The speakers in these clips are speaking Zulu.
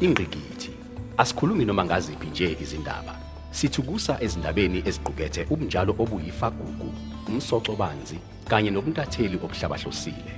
ingqikithi asikhulumi noma ngaziphi nje izindaba. Sithukusa ezindabeni eziqukethe ubunjalo obuyifagugu umsoco banzi kanye nobuntatheli obuhlabahlosile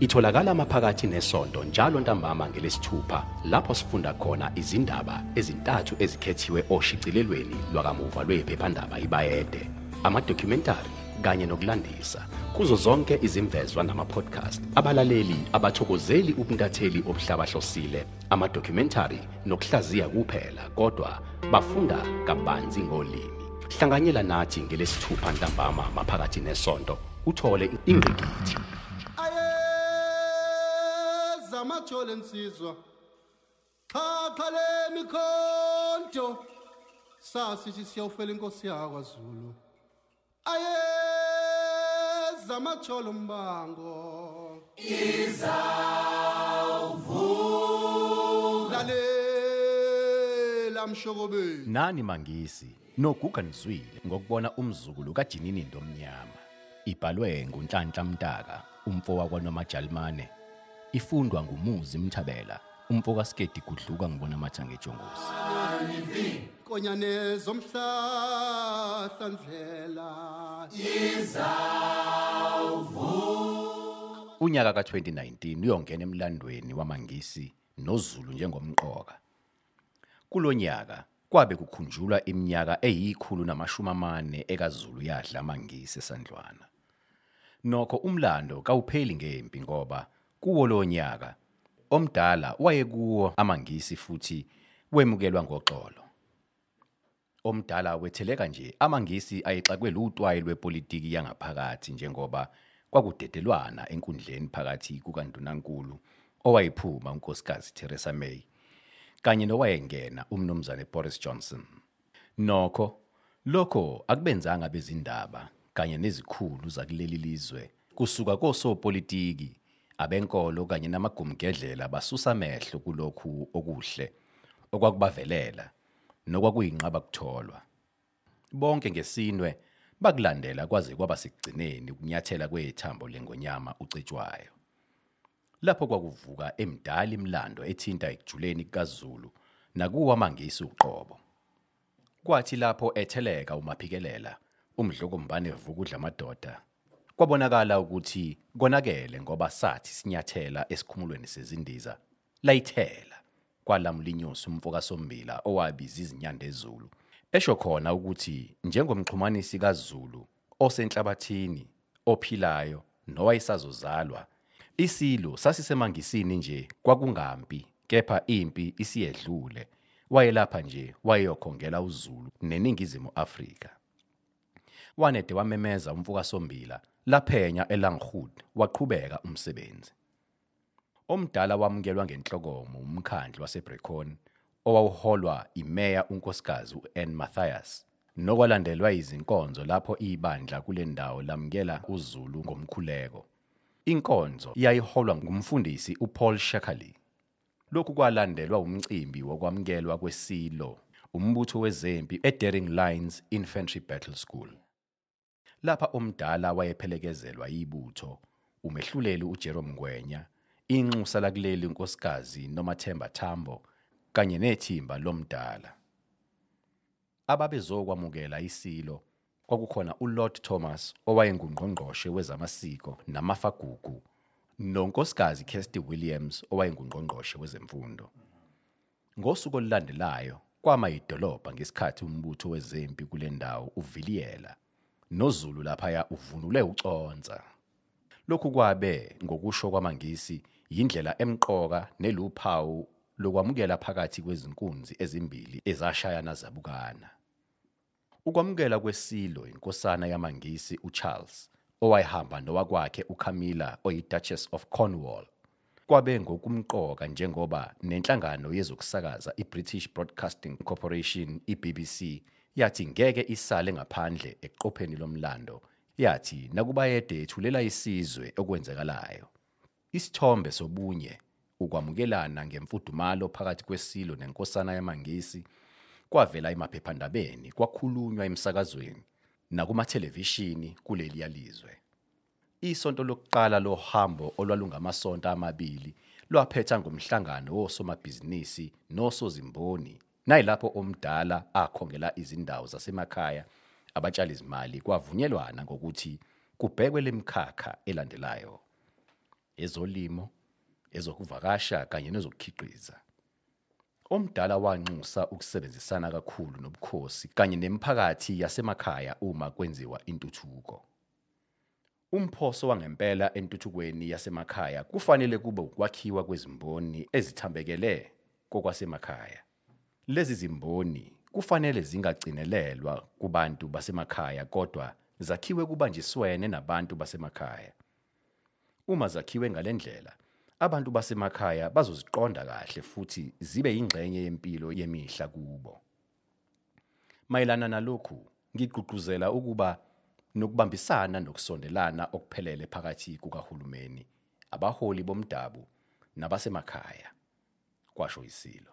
itholakala maphakathi nesonto njalo ntambama ngelesithupha lapho sifunda khona izindaba ezintathu ezikhethiwe oshicilelweni lwakamuva lwephephandaba ibayede. Amadocumentary kanye nokulandisa. Kuzo zonke izimvezwa nama-podcast abalaleli abathokozeli ubuntatheli obuhlabahlosile amadocumentary nokuhlaziya kuphela kodwa bafunda kabanzi ngolimi. Hlanganyela nathi ngelesithupha ntambama maphakathi nesonto uthole ingqikithi. Ayezamajole nsizwa xhaxha lemikhonto sasithi siyawufela inkosi yakwazulu. Ayezamajole mbango izawuvuka mshokobeni nani mangisi? Noguga nizwile ngokubona umzukulu kajinini ndomnyama ibhalwe ngunhlanhla mtaka umfo wakwaNomajalimane ifundwa ngumuzi mthabela umfo kaSkedi gudluka ngibona matha ngejongosi konyane zomhlahla ndlela unyaka ka2019 uyongena emlandweni wamangisi noZulu njengomqoka. Kulonyaka kwabe kukhunjulwa iminyaka eyikhulu namashumi amane ekaZulu yadla amangisi esandlwana. Nokho umlando kawupheli ngempi ngoba kuwo lo nyaka omdala wayekuwo amangisi futhi wemukelwa ngoxolo. Omdala wetheleka nje amangisi ayixakwe lutwayi lwepolitiki yangaphakathi njengoba kwakudedelwana enkundleni phakathi kukandunankulu owayiphuma unkosikazi Theresa May kanye nowayengena umnumzane Boris Johnson. Nokho lokho akubenzanga bezindaba kanye nezikhulu zakuleli lizwe. Kusuka kosopolitiki abenkolo kanye namagumgedlela basusa amehlo kulokhu okuhle. Okwakubavelela nokwakuyinqaba kutholwa. Bonke ngesinwe bakulandela kwaze kwaba sekugcineni ukunyathela kwethambo lengonyama ucetshwayo lapho kwakuvuka emdala imlando ethinta ekujuleni kaZulu nakuwa amangisi uqobo. Kwathi lapho etheleka umaphikelela umdlokombane vukudla amadoda kwabonakala ukuthi konakele ngoba sathi sinyathela esikhumulweni sezindiza layithela. Kwalamlinyusi umfoka sombila owabiza izinyanda ezulu. Esho khona ukuthi njengomxhumanisi kaZulu osenhlabathini ophilayo nowayesazozalwa isilo sasisemangisini nje kwakungampi kepha impi isiyedlule wayelapha nje wayeyokhongela uZulu neningizimu Afrika. Wanede wamemeza umfuka sombila laphenya eLanghoed waqhubeka umsebenzi. Omdala wamukelwa ngenhlokomo umkhandlu waseBrecon owawuholwa imeya unkosikazi uAnne Mathias nokwalandelwa izinkonzo lapho ibandla kule ndawo lamukela uZulu ngomkhuleko. Inkonzo yayiholwa ngumfundisi uPaul Shakali. Lokhu kwalandelwa umcimbi wokwamukelwa kwesilo umbutho wezempi eDaring Lines Infantry Battle School. Lapha omdala wayephelekezelwa yibutho umehluleli uJerome Ngwenya inxusa lakuleli unkosikazi nomathemba Thambo kanye nethimba lomdala. Ababezokwamukela isilo kwakukhona uLord Thomas owayengungqongqoshe wezamasiko namafagugu nonkosikazi Kirsty Williams owayengungqongqoshe wezemfundo. Ngosuku olulandelayo kwama idolobha ngesikhathi umbutho wezempi kule ndawo uviliyela noZulu laphaya uvunule uconsa. Lokhu kwabe ngokusho kwamangisi yindlela emqoka neluphawu lokwamukela phakathi kwezinkunzi ezimbili ezashayana zabukana ukwamukela kwesilo inkosana yamangisi uCharles owayehamba nowakwakhe uCamilla oyiDuchess of Cornwall kwabe ngokumqoka njengoba nenhlangano yezokusakaza iBritish Broadcasting Corporation iBBC yathi ngeke isale ngaphandle eqopheni lomlando yathi nakuba yede ethulela isizwe okwenzekalayo isithombe sobunye ukwamukelana ngemfudumalo phakathi kwesilo nenkosana yamangisi kwavela emaphephandabeni kwakhulunywa emsakazweni nakumathelevishini kuleli yalizwe isonto lokuqala lohambo olwalungamasonto amabili lwaphetha ngomhlangano wosomabhizinisi nosozimboni nayilapho omdala akhongela izindawo zasemakhaya abatshali izimali kwavunyelwana ngokuthi kubhekwe lemkhakha elandelayo. Ezolimo ezokuvakasha kanye nezokukhiqiza. Omdala wanxusa ukusebenzisana kakhulu nobukhosi kanye nemiphakathi yasemakhaya uma kwenziwa intuthuko. Umphoso wangempela entuthukweni yasemakhaya kufanele kube ukwakhiwa kwezimboni ezithambekele kokwasemakhaya. Lezi zimboni kufanele zingagcinelelwa kubantu basemakhaya kodwa zakhiwe kubanjiswene nabantu basemakhaya. Uma zakhiwe ngalendlela abantu basemakhaya bazoziqonda kahle futhi zibe yingxenye yempilo yemihla kubo. Mayelana nalokhu ngigqugquzela ukuba nokubambisana nokusondelana okuphelele phakathi kukahulumeni abaholi bomdabu nabasemakhaya kwasho isilo.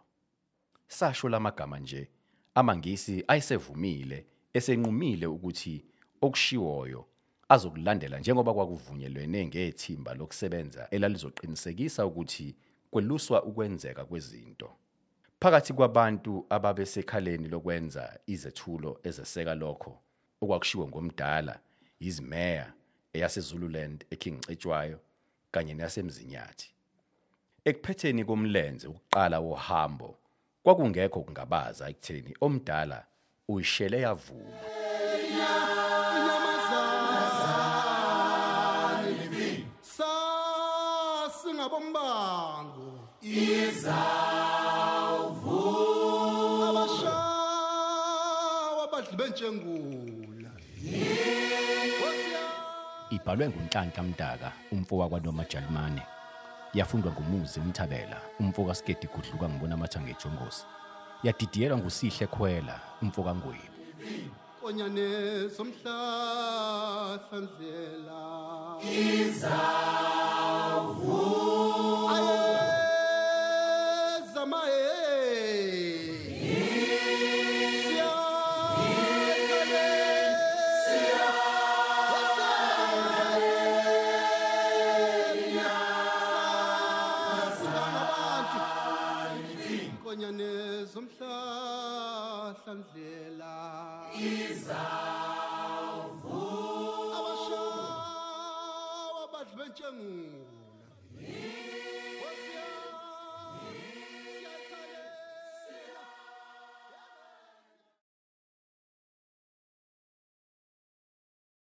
Sasho lamagama nje amangisi ayesevumile esenqumile ukuthi okushiwoyo azokulandela njengoba kwakuvunyelwene ngethimba lokusebenza elalizoqinisekisa ukuthi kweluswa ukwenzeka kwezinto. Phakathi kwabantu ababesekhaleni lokwenza izethulo ezeseka lokho okwakushiwo ngomdala izimeya eyasezululand eking Cetshwayo kanye neyasemzinyathi ekuphetheni komlenze ukuqala wohambo kwakungekho kungabaza ekutheni omdala uyishele yavuma. Sasingabombango izawuvuma abashawa badli bentshengula. Ibhalwe nguNhlanhla Mdaka umfoka kwaNoma Jalimane. Yafundwa ngumuzi Mthabela umfoka Skedi Gudluka ngibona mathanga ejongosi yadidiyelwa nguSihle Khwela umfoka Ngwebu konyane somhlahla ndlela izawuvuma zomhlahla ndlela